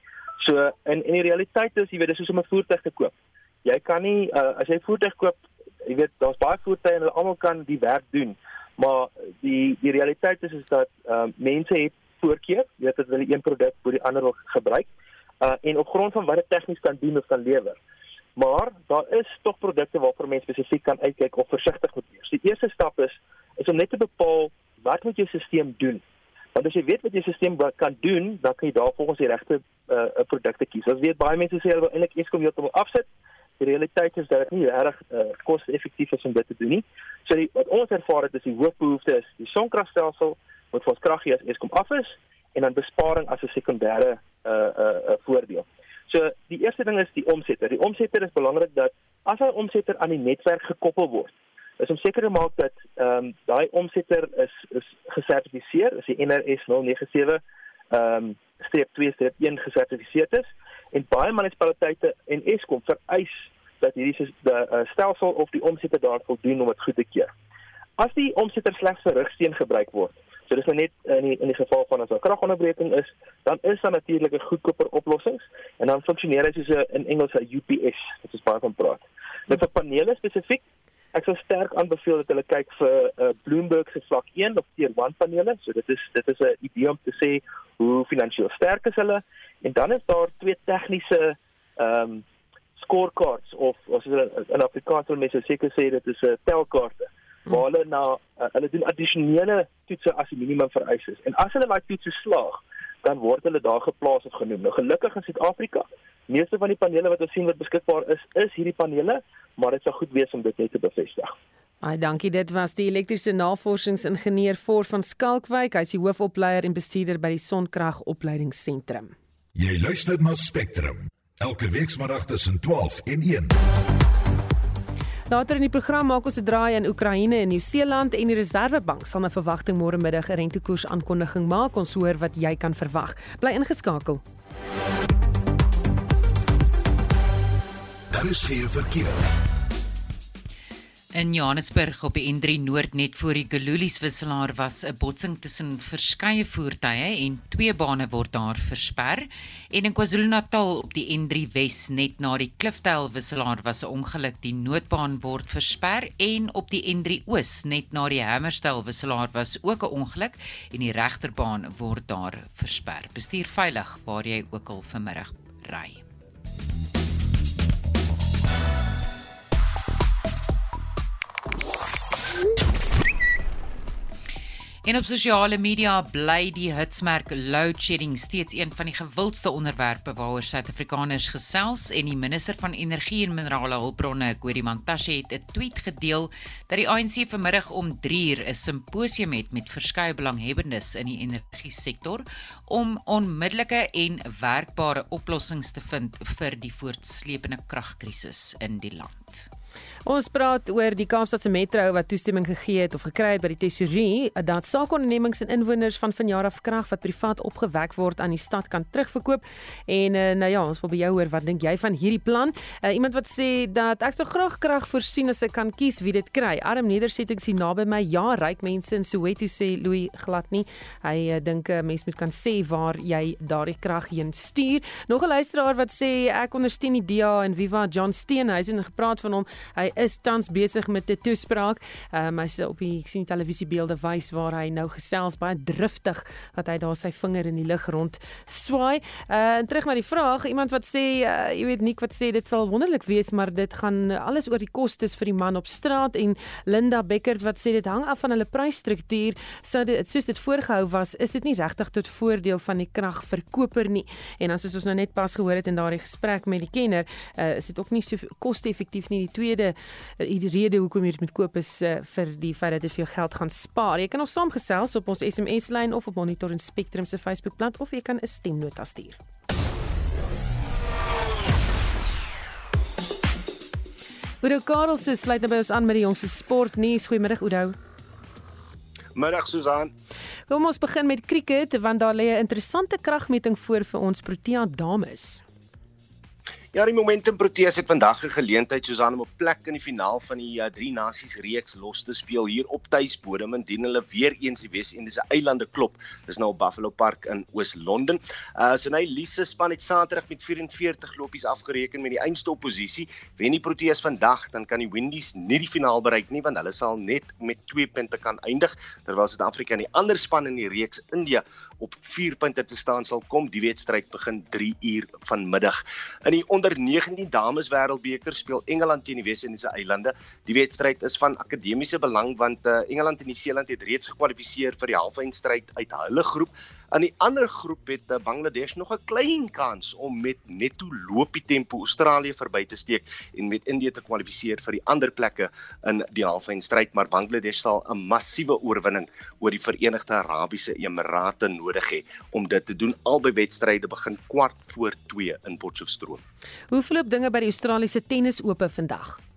So in in die realiteit is jy weet dis soos om 'n voertuig te koop. Jy kan nie uh, as jy 'n voertuig koop, jy weet daar's baie voertuie en hulle almal kan die werk doen. Maar die die realiteit is is dat uh, mense het voorkeur, jy weet dat hulle een produk bo die ander wil gebruik. Uh, en op grond van wat dit tegnies kan doen of kan lewer. Maar daar is tog produkte waarvoor mense spesifiek kan uitkyk of versigtig moet wees. Die eerste stap is is om net te bepaal wat moet jou stelsel doen. Want as jy weet wat jou stelsel kan doen, dan kan jy daarvolgens die regte uh, produkte kies. Ons weet baie mense sê hulle wil eintlik Eskom heeltemal afsit. Die realiteit is dat dit nie reg uh, koste-effektief is om dit te doen nie. So die, wat ons ervaar het is die hoofbehoefte is die sonkragstelsel wat vir ons krag gee as Eskom af is en dan besparing as 'n sekondêre uh uh, uh voordeel. So die eerste ding is die omsetter. Die omsetter is belangrik dat as 'n omsetter aan die netwerk gekoppel word, is om seker te maak dat ehm um, daai omsetter is is gesertifiseer, is die NRS 097 ehm um, streep 2 streep 1 gesertifiseer is en baie munisipaliteite en Eskom vereis dat hierdie die uh, stelsel of die omsetter daar voldoen om dit goed te keer. As die omsetter slegs vir rigsteen gebruik word, So dis nou net in die, in die geval van as 'n kragonderbreking is, dan is daar natuurlik 'n goedkoper oplossings en dan funksioneer dit soos 'n in Engels 'n UPS, dit is baie van praat. Nou vir panele spesifiek, ek sou sterk aanbeveel dat hulle kyk vir uh, Bloomberg se vlak 1 of tier 1 panele. So dit is dit is 'n idee om te sê hoe finansiëel sterk is hulle en dan is daar twee tegniese ehm um, scorecards of as in Afrikaans wil mense seker sê dit is 'n uh, telkaarte waar hulle na uh, hulle doen addisionele toetse as die minimum vereis is. En as hulle daai toetse slaag, dan word hulle daar geplaas of genoem. Nou gelukkig in Suid-Afrika, meeste van die panele wat ons sien wat beskikbaar is, is hierdie panele, maar dit sou goed wees om dit net te bevestig.
Ai dankie dit was die elektriese navorsingsingenieur voor van Skalkwyk hy is die hoofopleier en bestuurder by die Sonkrag Opleidingsentrum.
Jy luister na Spectrum elke week saterdag tussen 12 en 1.
Later in die program maak ons 'n draai in Oekraïne en Nieu-Seeland en die Reserwebank sal 'n verwagting môre middag 'n rentekoers aankondiging maak. Ons hoor wat jy kan verwag. Bly ingeskakel.
Daar is geen verkeer.
In Johannesburg op die N3 Noord net voor die Gululies wisselaar was 'n botsing tussen verskeie voertuie en twee bane word daar versper. En in KwaZulu-Natal op die N3 Wes net na die Klifdale wisselaar was 'n ongeluk, die noodbaan word versper en op die N3 Oos net na die Hammersdale wisselaar was ook 'n ongeluk en die regterbaan word daar versper. Bestuur veilig waar jy ook al vanmiddag ry. En op sosiale media bly die hitsmerk load shedding steeds een van die gewildste onderwerpe waaroor Suid-Afrikaners gesels en die minister van Energie en Minerale Hulpbronne, Gwedi Mantashe, het 'n tweet gedeel dat die ANC vanmiddag om 3uur 'n simposium het met verskeie belanghebbendes in die energiesektor om onmiddellike en werkbare oplossings te vind vir die voortsleepende kragkrisis in die land.
Ons praat oor die Kaapstadse Metro wat toestemming gegee het of gekry het by die tesourier dat saakondernemings en inwoners van vanjaar af krag wat privaat opgewek word aan die stad kan terugverkoop. En uh, nou ja, ons wil by jou hoor wat dink jy van hierdie plan? Uh, iemand wat sê dat ek sou graag krag voorsien as ek kan kies wie dit kry. Arm nedersettings hier naby my. Ja, ryk mense in Soweto sê Louis glad nie. Hy uh, dink 'n uh, mens moet kan sê waar jy daardie krag heen stuur. Nog 'n luisteraar wat sê ek ondersteun die DA en Viva John Steenhuisen en gepraat van hom. Hy is tans besig met 'n toespraak. Ehm um, hy sê op die ek sien televisiebeelde wys waar hy nou gesels baie driftig wat hy daar sy vinger in die lug rond swaai. Uh en terug na die vraag, iemand wat sê uh, jy weet Nik wat sê dit sal wonderlik wees, maar dit gaan alles oor die kostes vir die man op straat en Linda Beckert wat sê dit hang af van hulle prysstruktuur. Sou dit soos dit voorgehou was, is dit nie regtig tot voordeel van die kragverkoper nie. En dan soos ons nou net pas gehoor het in daardie gesprek met die kenner, uh, is dit ook nie so koste-effektief nie. Die tweede Eh, die rede hoekom jy dit moet koop is uh, vir die feit dat dit vir jou geld gaan spaar. Jy kan ons saamgesels op ons SMS lyn of op Monitor en Spectrum se Facebookblad of jy kan 'n stemnota stuur. Oudo Karel se sluit nou by ons aan met die jongste sportnuus. Goeiemiddag Oudo.
Middag Susan.
Kom ons begin met cricket want daar lê 'n interessante kragmeting voor vir ons Protea dames.
Ja, die Momentum Proteas het vandag 'n geleentheid soos aan om 'n plek in die finaal van die uh, drie nasies reeks los te speel hier op tuisbodem indien hulle weer eens die Wes-Indiese eilande klop. Dis nou op Buffalo Park in Oos-London. Uh so nou Lise span het Saterdag met 44 lopies afgereken met die einste oppositie. Wen die Proteas vandag, dan kan die Windies nie die finaal bereik nie want hulle sal net met 2 punte kan eindig terwyl Suid-Afrika en die ander span in die reeks India op 4 punte te staan sal kom. Die wedstryd begin 3 uur vanmiddag. In die onder 19 dames wêreldbeker speel Engeland teen die Wes-Indiese eilande. Die wedstryd is van akademiese belang want uh, Engeland en Nieu-Seeland het reeds gekwalifiseer vir die halfeindstryd uit hulle groep. In die ander groep het uh, Bangladesh nog 'n klein kans om met netto loopie tempo Australië verby te steek en met Indië te kwalifiseer vir die ander plekke in die halfeindstryd, maar Bangladesh sal 'n massiewe oorwinning oor die Verenigde Arabiese Emirate nodig hê om dit te doen. Albei wedstryde begin kwart voor 2 in Potchefstroom.
Hoe verloop dinge by die Australiese Tennisope vandag?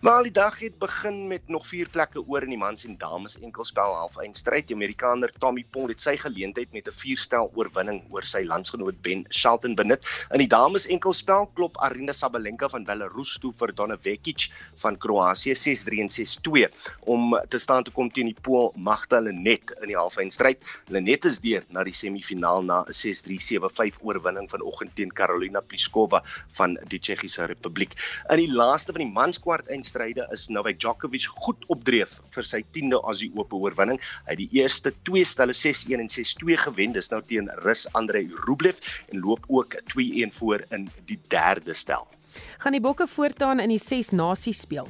Maar die dag het begin met nog vier plekke oor in die mans en dames enkelspel halfeindstryd. Die Amerikaner Tommy Paul het sy geleentheid met 'n vierstel oorwinning oor sy landsgenoot Ben Shelton benut. In die dames enkelspel klop Arina Sabalenka van Belarus toe vir Donna Vekic van Kroasie 6-3 en 6-2 om te staan te kom teen die Pool Magda Lenet in die halfeindstryd. Lenet is deur na die semifinaal na 'n 6-3-7-5 oorwinning vanoggend teen Karolina Pliskova van die Tsjechiese Republiek. In die laaste van die mans kwart eindstryde is Novak Djokovic goed opdreef vir sy 10de Aussie Ope oorwinning. Hy het die eerste twee stelle 6-1 en 6-2 gewen, dis nou teen Rus Andrei Rublev en loop ook 2-1 voor in die derde stel.
Gaan die Bokke voortaan in die 6 nasies speel?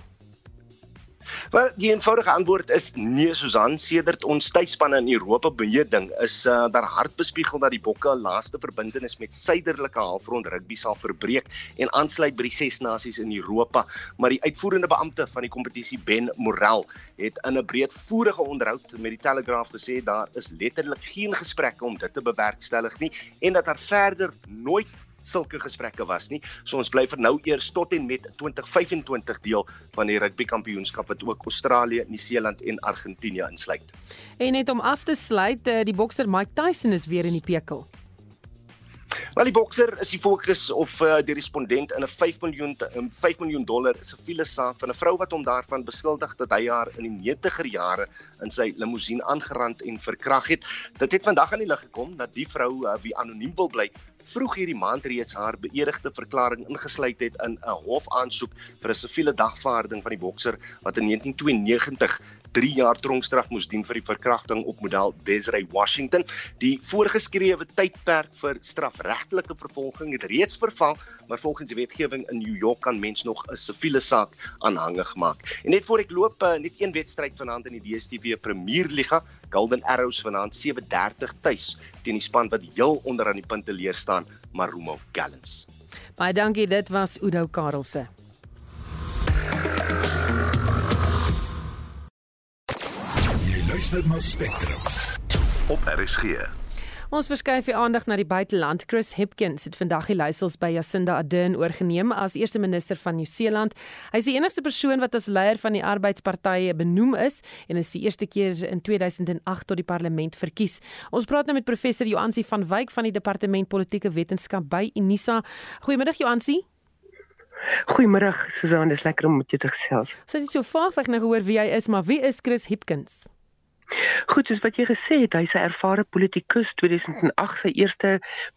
Wel, die eenvoudige antwoord is nee, Susan. Sedert ons tuisspanne in Europa beheer ding, is uh, daar hard bespiegel dat die Bokke laaste verbintenis met suiderlike halfrond rugby sal verbreek en aansluit by die ses nasies in Europa. Maar die uitvoerende beampte van die kompetisie, Ben Morel, het in 'n breedvoerige onderhoud met die Telegraaf gesê daar is letterlik geen gesprekke om dit te bewerkstellig nie en dat daar verder nooit sulke gesprekke was nie. So ons bly vir nou eers tot en met 2025 deel van die rugby kampioenskap wat ook Australië, Nieu-Seeland en Argentinië insluit.
En net om af te sluit, eh, die bokser Mike Tyson is weer in die pekel.
Wel die bokser is die fokus of uh, die respondent in 'n 5 miljoen 'n 5 miljoen dollar siviele saak van 'n vrou wat hom daarvan beskuldig dat hy haar in die 90er jare in sy limousine aangerand en verkrag het. Dit het vandag aan die lig gekom dat die vrou uh, wie anoniem wil bly vroeg hierdie maand reeds haar beëdigde verklaring ingesluit het in 'n hofaansoek vir 'n siviele dagvaarding van die bokser wat in 1992 3 jaar tronkstraf moes dien vir die verkrachting op model Desiree Washington. Die voorgeskrewe tydperk vir strafregtelike vervolging het reeds verval, maar volgens die wetgewing in New York kan mens nog 'n siviele saak aanhangig maak. En net voor ek loop, uh, net een wedstryd vanaand in die DStv Premierliga, Golden Arrows vanaand 7:30 tuis teen die span wat heel onder aan die punte leer staan, Marumo Gallants.
Baie dankie, dit was Udo Karelse.
Luister na Spectrum op RSG.
Ons verskuif die aandag na die buiteland. Chris Hipkins het vandag die leiersels by Jacinda Ardern oorgeneem as eerste minister van Nieu-Seeland. Hy is die enigste persoon wat as leier van die Arbeidspartye benoem is en is die eerste keer in 2008 tot die parlement verkies. Ons praat nou met professor Joansi van Wyk van die Departement Politieke Wetenskap by Unisa. Goeiemiddag Joansi.
Goeiemôre Susan, dis lekker om met jou te gesels.
Sy het so vaag ek nou gehoor wie hy is, maar wie is Chris Hipkins?
Goed, soos wat jy gesê het, hy's 'n ervare politikus, 2008 sy eerste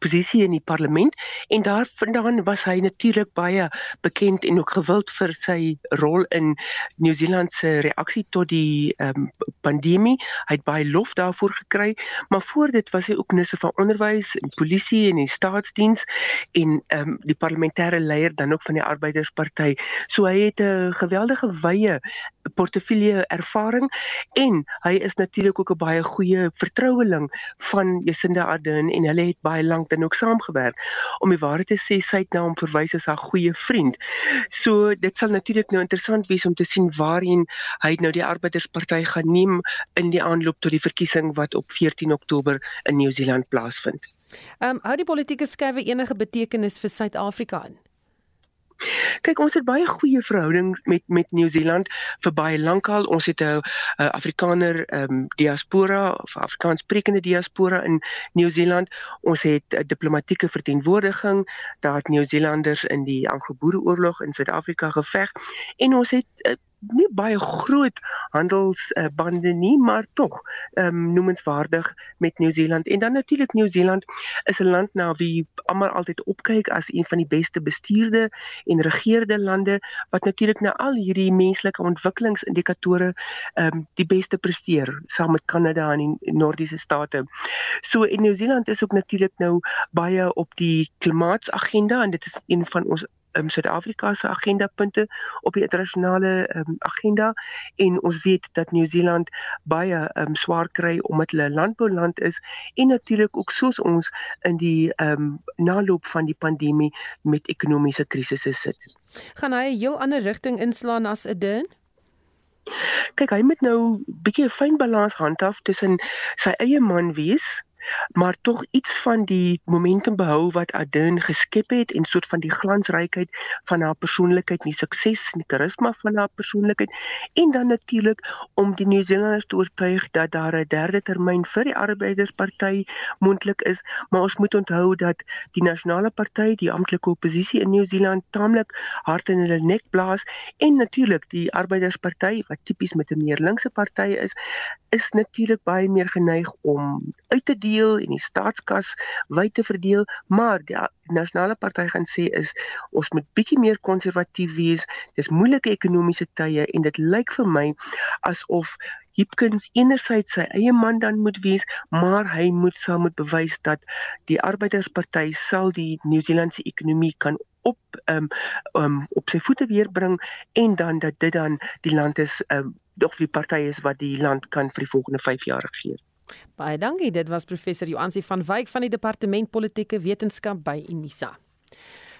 posisie in die parlement en daarvandaan was hy natuurlik baie bekend en ook gewild vir sy rol in Nieu-Seeland se reaksie tot die um, pandemie. Hy het baie lof daarvoor gekry, maar voor dit was hy ook minister van onderwys en polisie en die staatsdiens en um, die parlementêre leier dan ook van die Arbeidersparty. So hy het 'n geweldige wye portefeulje ervaring en hy is natuurlik ook 'n baie goeie vertroueling van Jacinda Ardern en hulle het baie lank dan ook saamgewerk. Om die waarheid te sê, sy het na hom verwys as haar goeie vriend. So dit sal natuurlik nou interessant wees om te sien waarheen hy nou die Arbeidersparty gaan neem in die aanloop tot die verkiesing wat op 14 Oktober in Nieu-Seeland plaasvind.
Ehm um, hou die politieke skuwe enige betekenis vir Suid-Afrika in?
Kyk, ons het baie goeie verhouding met met Nieu-Seeland vir baie lank al. Ons het 'n Afrikaner ehm um, diaspora of Afrikaanssprekende diaspora in Nieu-Seeland. Ons het 'n diplomatieke verteenwoordiging. Daar het Nieu-Seelanders in die Anglo-Boereoorlog in Suid-Afrika geveg en ons het uh, nie baie groot handelsbande uh, nie, maar tog um, noemenswaardig met Nieu-Seeland. En dan natuurlik Nieu-Seeland is 'n land na wie almal altyd opkyk as een van die beste bestuurde en regeerde lande wat natuurlik na al hierdie menslike ontwikkelingsindikatore um, die beste presteer saam met Kanada en die Noordiese state. So en Nieu-Seeland is ook natuurlik nou baie op die klimaatsagenda en dit is een van ons um, Suid-Afrika se agendapunte op die internasionale um, agenda en ons weet dat Nieu-Seeland baie um, swaar kry omdat hulle 'n landbouland is en natuurlik ook soos ons in die um, naloop van die pandemie met ekonomiese krisisse sit.
Gaan hy 'n heel ander rigting inslaan as Eden?
Kyk, hy moet nou 'n bietjie 'n fyn balans handhaaf tussen sy eie man wees maar tog iets van die momentum behou wat Adin geskep het en soort van die glansrykheid van haar persoonlikheid, die sukses en die karisma van haar persoonlikheid. En dan natuurlik om die Nieu-Seelanders te oortuig dat daar 'n derde termyn vir die Arbeidersparty moontlik is, maar ons moet onthou dat die Nasionale Party, die amptelike oppositie in Nieu-Seeland taamlik hard in hulle nek blaas. En natuurlik die Arbeidersparty wat tipies met 'n meer linkse party is, is natuurlik baie meer geneig om uit te deel en die staatskas wyd te verdeel, maar die nasionale party gaan sê is ons moet bietjie meer konservatief wees. Dis moeilike ekonomiese tye en dit lyk vir my asof Hipkins enerzijds sy eie man dan moet wees, maar hy moet saam moet bewys dat die Arbeidersparty sal die Nieu-Seelandse ekonomie kan op um, um op sy voete weer bring en dan dat dit dan die land is um of die party is wat die land kan vir die volgende 5 jaar regeer.
Baie dankie. Dit was professor Joansi van Wyk van die Departement Politieke Wetenskap by Unisa.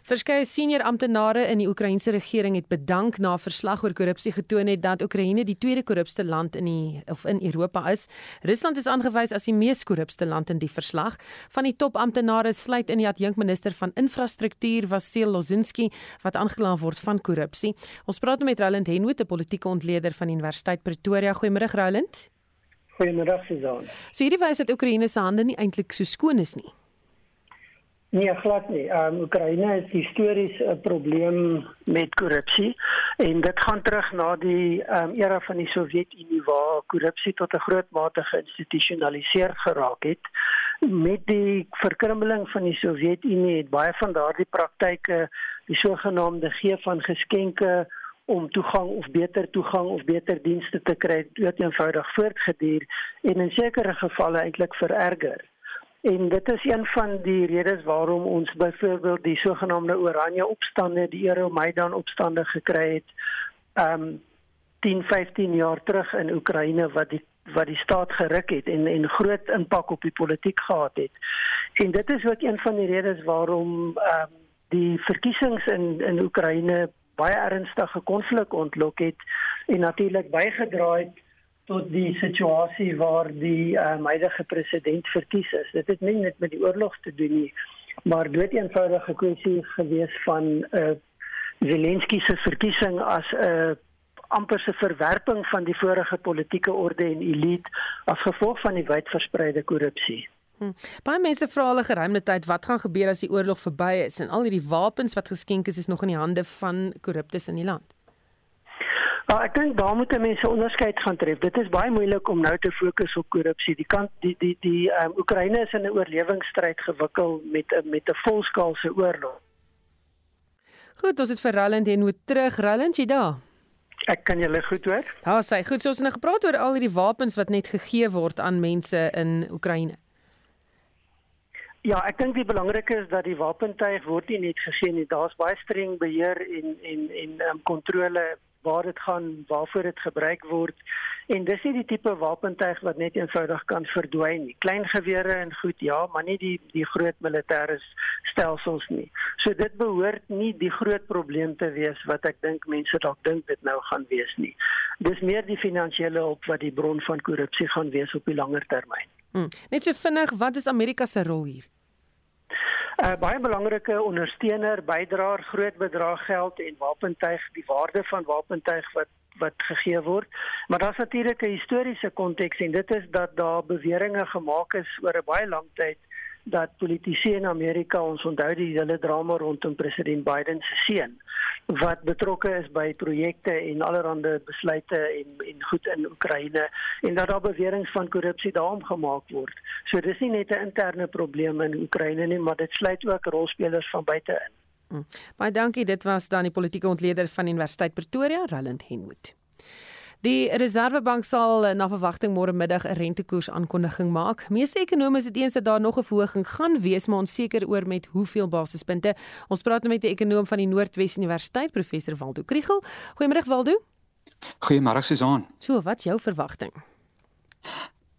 Verskeie senior amptenare in die Oekraïense regering het bedank na verslag oor korrupsie getoon het dat Oekraïne die tweede korrupste land in die of in Europa is. Rusland is aangewys as die mees korrupste land in die verslag. Van die top amptenare sluit in die adjunkminister van infrastruktuur Vasil Lozinski wat aangekla word van korrupsie. Ons praat nou met Roland Henwood, 'n politieke ontleder van Universiteit Pretoria. Goeiemôre Roland.
Goeiemiddag Susan.
So hierdie wys dat Oekraïne se hande nie eintlik so skoon is nie.
Nee, glad nie. Ehm um, Oekraïne het histories 'n probleem met korrupsie en dit gaan terug na die ehm um, era van die Sowjetunie waar korrupsie tot 'n groot mate geïnstitusionaliseer geraak het. Met die verkrummeling van die Sowjetunie het baie van daardie praktyke, die sogenaamde gee van geskenke om toegang of beter toegang of beter dienste te kry het eenvoudig voortgeduur en in sekere gevalle eintlik vererger. En dit is een van die redes waarom ons byvoorbeeld die sogenaamde Oranje opstande, die Euromaidan opstande gekry het. Um 10, 15 jaar terug in Oekraïne wat die wat die staat geruk het en en groot impak op die politiek gehad het. En dit is ook een van die redes waarom um, die verkiesings in in Oekraïne baie ernstige konflik ontlok het en natuurlik bygedra het tot die situasie waar die um, huidige president verkies is. Dit het nie net met die oorlog te doen nie, maar 'n eenvoudige kwessie gewees van 'n uh, Zelensky se verkiesing as 'n uh, amper se verwerping van die vorige politieke orde en elite as gevolg van die wydverspreide korrupsie.
Hm. Baie mense vra 'n geruime tyd wat gaan gebeur as die oorlog verby is en al hierdie wapens wat geskenk is is nog in die hande van korruptes in die land.
Ja, ek dink daar moet mense onderskeid gaan tref. Dit is baie moeilik om nou te fokus op korrupsie. Die kant die die die um, Oekraïne is in 'n oorlewingsstryd gewikkel met met 'n volskaalse oorlog.
Goed, ons het vir Roland en moet terug. Roland, jy daar?
Ek kan julle goed hoor.
Daar sê, goed, so ons het nou gepraat oor al hierdie wapens wat net gegee word aan mense in Oekraïne.
Ja, ek dink die belangrike is dat die wapentuig word nie net gegee nie. Daar's baie streng beheer en en en um, kontrole waar dit gaan, waarvoor dit gebruik word. En dis nie die tipe wapentuig wat net eenvoudig kan verdwyn nie. Klein gewere en goed, ja, maar nie die die groot militêre stelsels nie. So dit behoort nie die groot probleem te wees wat ek dink mense dalk dink dit nou gaan wees nie. Dis meer die finansiële hulp wat die bron van korrupsie gaan wees op die langer termyn.
Hmm. Net so vinnig, wat is Amerika se rol hier?
'n uh, baie belangrike ondersteuner, bydraer, groot bedrag geld en wapentuig, die waarde van wapentuig wat wat gegee word. Maar daar's natuurlik 'n historiese konteks en dit is dat daar beweringe gemaak is oor 'n baie lang tyd dat politici in Amerika ons onthou die hele drama rondom president Biden se seun wat betrokke is by projekte en allerlei besluite en en goed in Oekraïne en dat daar beweringe van korrupsie daarom gemaak word. So dis nie net 'n interne probleem in Oekraïne nie, maar dit sluit ook rolspelers van buite in.
Hmm. Baie dankie, dit was dan die politieke ontleder van Universiteit Pretoria, Roland Henwood. Die Reserwebank sal na verwagting môre middag 'n rentekoers aankondiging maak. Meeste ekonome is dit eens dat daar nog 'n verhoging gaan wees, maar onseker oor met hoeveel basispunte. Ons praat nou met 'n ekonom van die Noordwes Universiteit, professor Waldo Kriel. Goeiemôre Waldo.
Goeiemôre Susan.
So, wat's jou verwagting?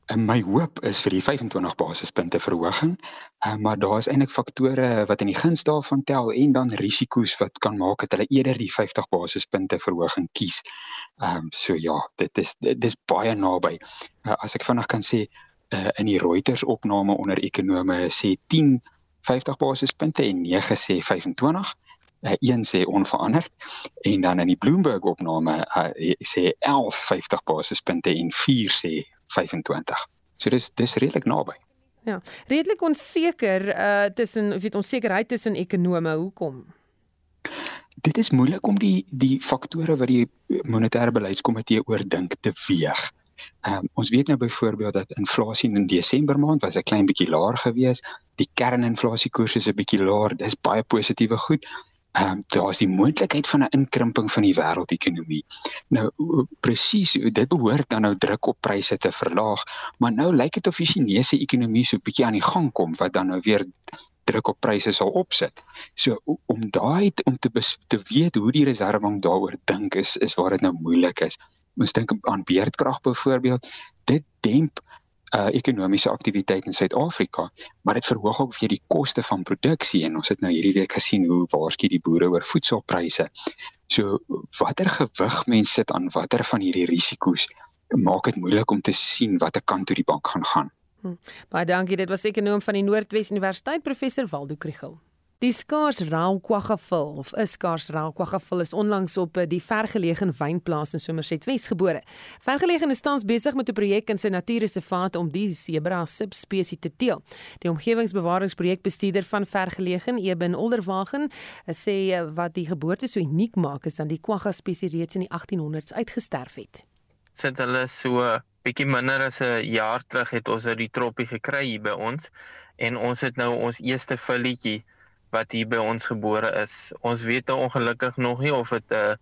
En my hoop is vir die 25 basispunte verhoging. Uh, maar daar is eintlik faktore wat in die guns daarvan tel en dan risiko's wat kan maak dat hulle eerder die 50 basispunte verhoging kies. Ehm um, so ja, dit is dit is baie naby. Uh, as ek vinnig kan sê uh, in die Reuters opname onder ekonome sê 10 50 basispunte en 9 sê 25 uh, een sê onveranderd en dan in die Bloomberg opname uh, sê 11 50 basispunte en 4 sê 25. So dis dis redelik naby.
Ja, redelik onseker uh tussen weet onsekerheid tussen ekonome. Hoekom?
Dit is moeilik om die die faktore wat die monetêre beleidskomitee oordink te weeg. Um, ons weet nou byvoorbeeld dat inflasie in Desember maand was 'n klein bietjie laer gewees. Die kerninflasiekoers is 'n bietjie laer. Dis baie positiewe goed ehm um, daar is die moontlikheid van 'n inkrimping van die wêreldekonomie. Nou presies, dit behoort dan nou druk op pryse te verlaag, maar nou lyk dit of die Chinese ekonomie so 'n bietjie aan die gang kom wat dan nou weer druk op pryse sal opsit. So om daai om te te weet hoe die Reserwebank daaroor dink is is waar dit nou moeilik is. Ons dink aan beerdkrag byvoorbeeld, dit demp uh, ekonomiese aktiwiteit in Suid-Afrika, maar dit verhoog ook weer die koste van produksie en ons het nou hierdie week gesien hoe waarskynlik die boere oor voedselpryse. So watter gewig mense sit aan watter van hierdie risiko's maak dit moeilik om te sien watter kant toe die bank gaan gaan.
Hm. Baie dankie, dit was ekonom van die Noordwes Universiteit professor Waldo Krugel. Die skaars rauwkwaggavel of 'n skaars rauwkwaggavel is onlangs op eh, die vergeleë wynplaas in Somerset Wes gebore. Vergeleë is tans besig met 'n projek in sy natuurreservaat om die sebra subspesie te teel. Die omgewingsbewaringsprojekbestuurder van vergeleë, Eben Olderwagen, eh, sê eh, wat die geboorte so uniek maak is dat die kwagga spesie reeds in die 1800s uitgesterf het.
Sit hulle so bietjie minder as 'n jaar terug het ons uit die troppie gekry hier by ons en ons het nou ons eerste vulletjie wat hier by ons gebore is. Ons weet nou ongelukkig nog nie of dit 'n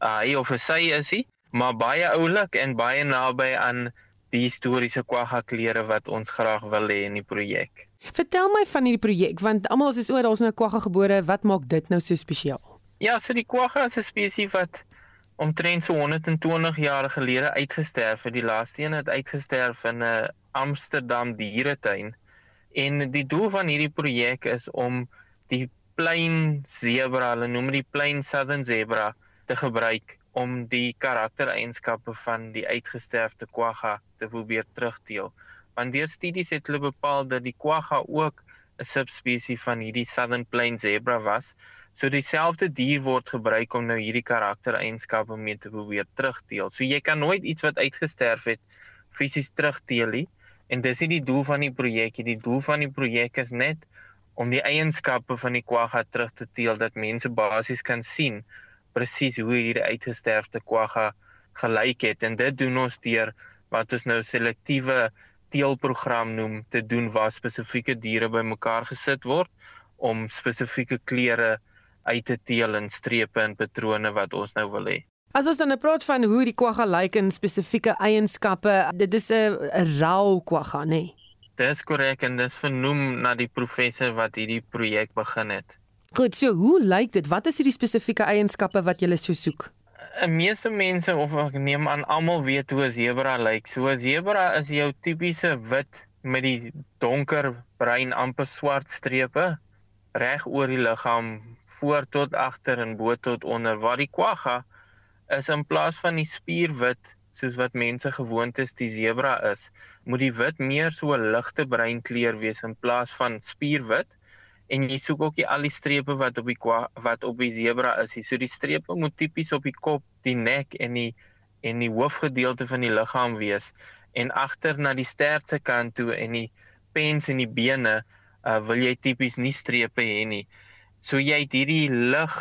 hy of sy is hy, maar baie oulik en baie naby aan die historiese kwagga klere wat ons graag wil hê in die projek.
Vertel my van hierdie projek want almal is oor daar's nou kwagga gebore, wat maak dit nou so spesiaal?
Ja, so die kwagga is 'n spesies wat omtrent so 120 jaar gelede uitgesterf het. Die laaste een het uitgesterf in 'n Amsterdam dieretuin. En die doel van hierdie projek is om die plain zebra, hulle noem dit plain southern zebra, te gebruik om die karaktereienskappe van die uitgesterfde kwagga te probeer terugteel. Want deur studies het hulle bepaal dat die kwagga ook 'n subspesies van hierdie southern plain zebra was. So dieselfde dier word gebruik om nou hierdie karaktereienskappe mee te probeer terugteel. So jy kan nooit iets wat uitgesterf het fisies terugteel nie. En dis nie die doel van die projek nie. Die doel van die projek is net om die eienskappe van die kwagga terug te teel dat mense basies kan sien presies hoe hierdie uitgesterfde kwagga gelyk het en dit doen ons deur wat ons nou selektiewe teelprogram noem te doen waar spesifieke diere bymekaar gesit word om spesifieke kleure uit te teel in strepe en patrone wat ons nou wil hê.
As ons dan nou praat van hoe die kwagga lyk in spesifieke eienskappe, dit is 'n rau kwagga, nê? Nee?
Dis korrek en dis vernoem na die professor wat hierdie projek begin het.
Goed, so hoe lyk dit? Wat is hierdie spesifieke eienskappe wat jy so soek?
'n meeste mense of ek neem aan almal weet hoe 'n sebra lyk. So 'n sebra is jou tipiese wit met die donker bruin amper swart strepe reg oor die liggaam voor tot agter en bo tot onder. Waar die quagga is in plaas van die spierwit soos wat mense gewoond is die sebra is, moet die wit meer so 'n ligte bruin kleur wees in plaas van spierwit en jy soek ook die al die strepe wat op die wat op die sebra is. So die strepe moet tipies op die kop, die nek en die en die hoofgedeelte van die liggaam wees en agter na die stert se kant toe en die pens en die bene uh, wil jy tipies nie strepe hê nie. So jy het hierdie lig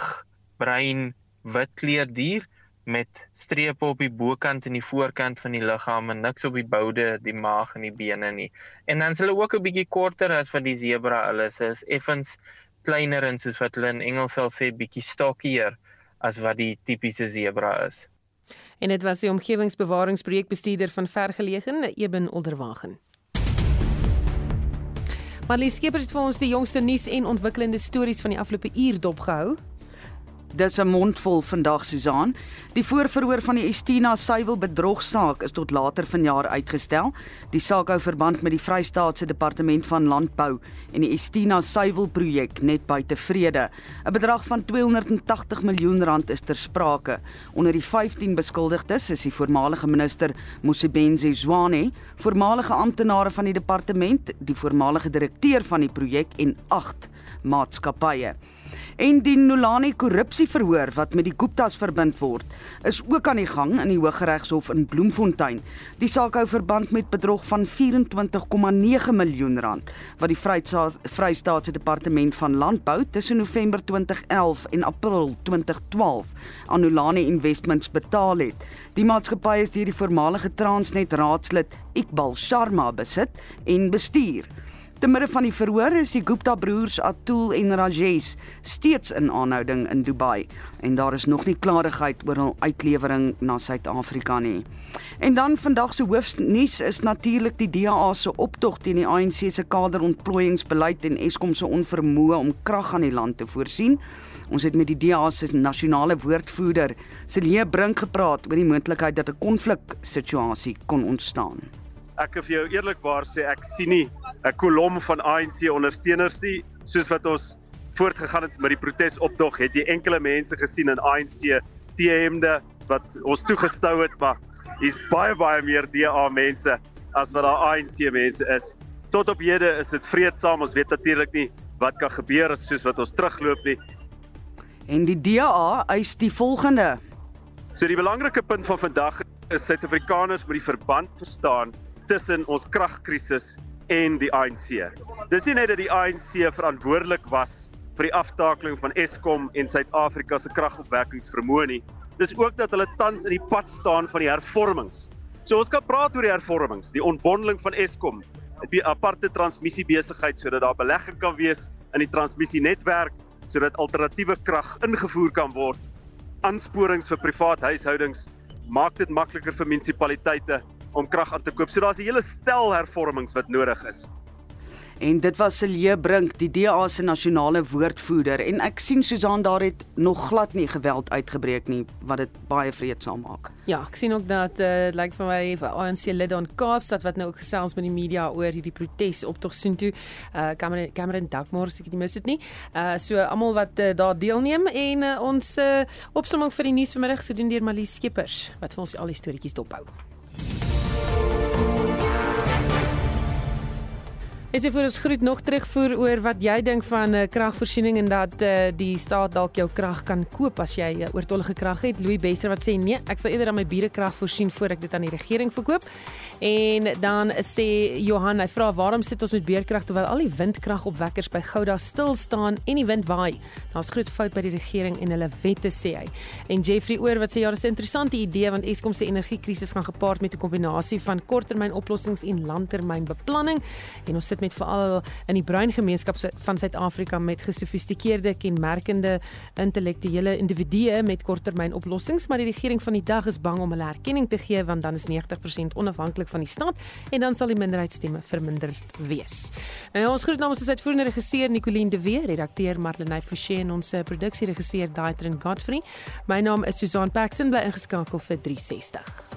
bruin wit kleur dier met strepe op die bokant en die voorkant van die liggaam en niks op die boude, die maag en die bene nie. En dan is hulle ook 'n bietjie korter as wat die zebra hulle is. Is effens kleiner en soos wat hulle in Engels sal sê bietjie stockier as wat die tipiese zebra is.
En dit was die omgewingsbewaringsprojekbestuurder van Vergelegen, Eben Olderwagen. Marlie Skeepers het vir ons die jongste nuus en ontwikkelende stories van die afgelope uur dopgehou.
Dis 'n mondvol vandag Susan. Die voorverhoor van die Estina suiwel bedrogsaak is tot later vanjaar uitgestel. Die saak hou verband met die Vrystaatse Departement van Landbou en die Estina suiwel projek net buite Vrede. 'n Bedrag van 280 miljoen rand is ter sprake. Onder die 15 beskuldigdes is die voormalige minister Mosebenzi Zwane, voormalige amptenare van die departement, die voormalige direkteur van die projek en 8 maatskappye. En die Nolani korrupsieverhoor wat met die Guptas verbind word, is ook aan die gang in die Hooggeregshof in Bloemfontein. Die saak hou verband met bedrog van 24,9 miljoen rand wat die Vrystaatse Departement van Landbou tussen November 2011 en April 2012 aan Nolani Investments betaal het. Die maatskappy is deur die voormalige Transnet raadslid Iqbal Sharma besit en bestuur. Te midde van die verhoor is die Gupta broers Atul en Rajesh steeds in aanhouding in Dubai en daar is nog nie klarigheid oor hul uitlewering na Suid-Afrika nie. En dan vandag se hoofnuus is natuurlik die DA se optog teen die ANC se kaderontplooiingsbeleid en Eskom se onvermoë om krag aan die land te voorsien. Ons het met die DA se nasionale woordvoerder, Celie Brink gepraat oor die moontlikheid dat 'n konfliksituasie kon ontstaan
ek vir jou eerlikwaar sê ek sien nie 'n kolom van ANC ondersteuners nie. Soos wat ons voortgegaan het met die protesoptog het jy enkele mense gesien in ANC T-hemde wat ons toegestou het maar hier's baie baie meer DA mense as wat daar ANC mense is. Tot op hede is dit vreedsaam. Ons weet natuurlik nie wat kan gebeur soos wat ons terugloop nie.
En die DA eis die volgende.
So die belangrike punt van vandag is Suid-Afrikaners moet die verband verstaan tussen ons kragkrisis en die ANC. Dis nie net dat die ANC verantwoordelik was vir die aftakeling van Eskom en Suid-Afrika se kragopwekkingsvermoë nie. Dis ook dat hulle tans in die pad staan van die hervormings. So ons kan praat oor die hervormings, die ontbondeling van Eskom, die aparte transmissiebesigheid sodat daar belegging kan wees in die transmissienetwerk sodat alternatiewe krag ingevoer kan word. aansporings vir privaat huishoudings maak dit makliker vir munisipaliteite om krag aan te koop. So daar's 'n hele stel hervormings wat nodig is.
En dit was Celie Brink, die DA se nasionale woordvoerder en ek sien Susan daar het nog glad nie geweld uitgebreek nie wat dit baie vreedsaam maak.
Ja, ek sien ook dat dit uh, lyk vir my vir ANC lede in Kaapstad wat nou ook gesels met die media oor hierdie protes optog sien toe. Uh Cameron Cameron Dagmore seker jy mis dit nie. Uh so almal wat uh, daar deelneem en uh, ons uh, opsomming vir die nuus vanmiddag se so doen deur Malie Skeepers wat vir ons al die storieetjies dophou. Is jy vir ons groet nog terugvoer oor wat jy dink van uh, kragvoorsiening en dat uh, die staat dalk jou krag kan koop as jy uh, oortollige krag het. Louis Bester wat sê nee, ek sal eerder aan my bure krag voorsien voor ek dit aan die regering verkoop. En dan sê Johan, hy vra waarom sit ons met beerkrag terwyl al die windkragopwekkers by Gouda stil staan en die wind waai? Daar's groot fout by die regering en hulle wette sê hy. En Jeffrey Oor wat sê ja, dis 'n interessante idee want Eskom se energiekrisis gaan gepaard met 'n kombinasie van korttermynoplossings en langtermynbeplanning en ons sit met veral in die bruin gemeenskap van Suid-Afrika met gesofistikeerde kenmerkende intellektuele individue met korttermynoplossings, maar die regering van die dag is bang om hulle erkenning te gee want dan is 90% onafhanklik van die staat en dan sal die minderheidsstemme verminder wees. Nou ja, ons groet namens ons uitvoerende regisseur Nicoline de Weer, redakteur Marlenae Forsie en ons produksieregisseur Daitrin Godfrey. My naam is Susan Paxton bly ingeskakel vir 360.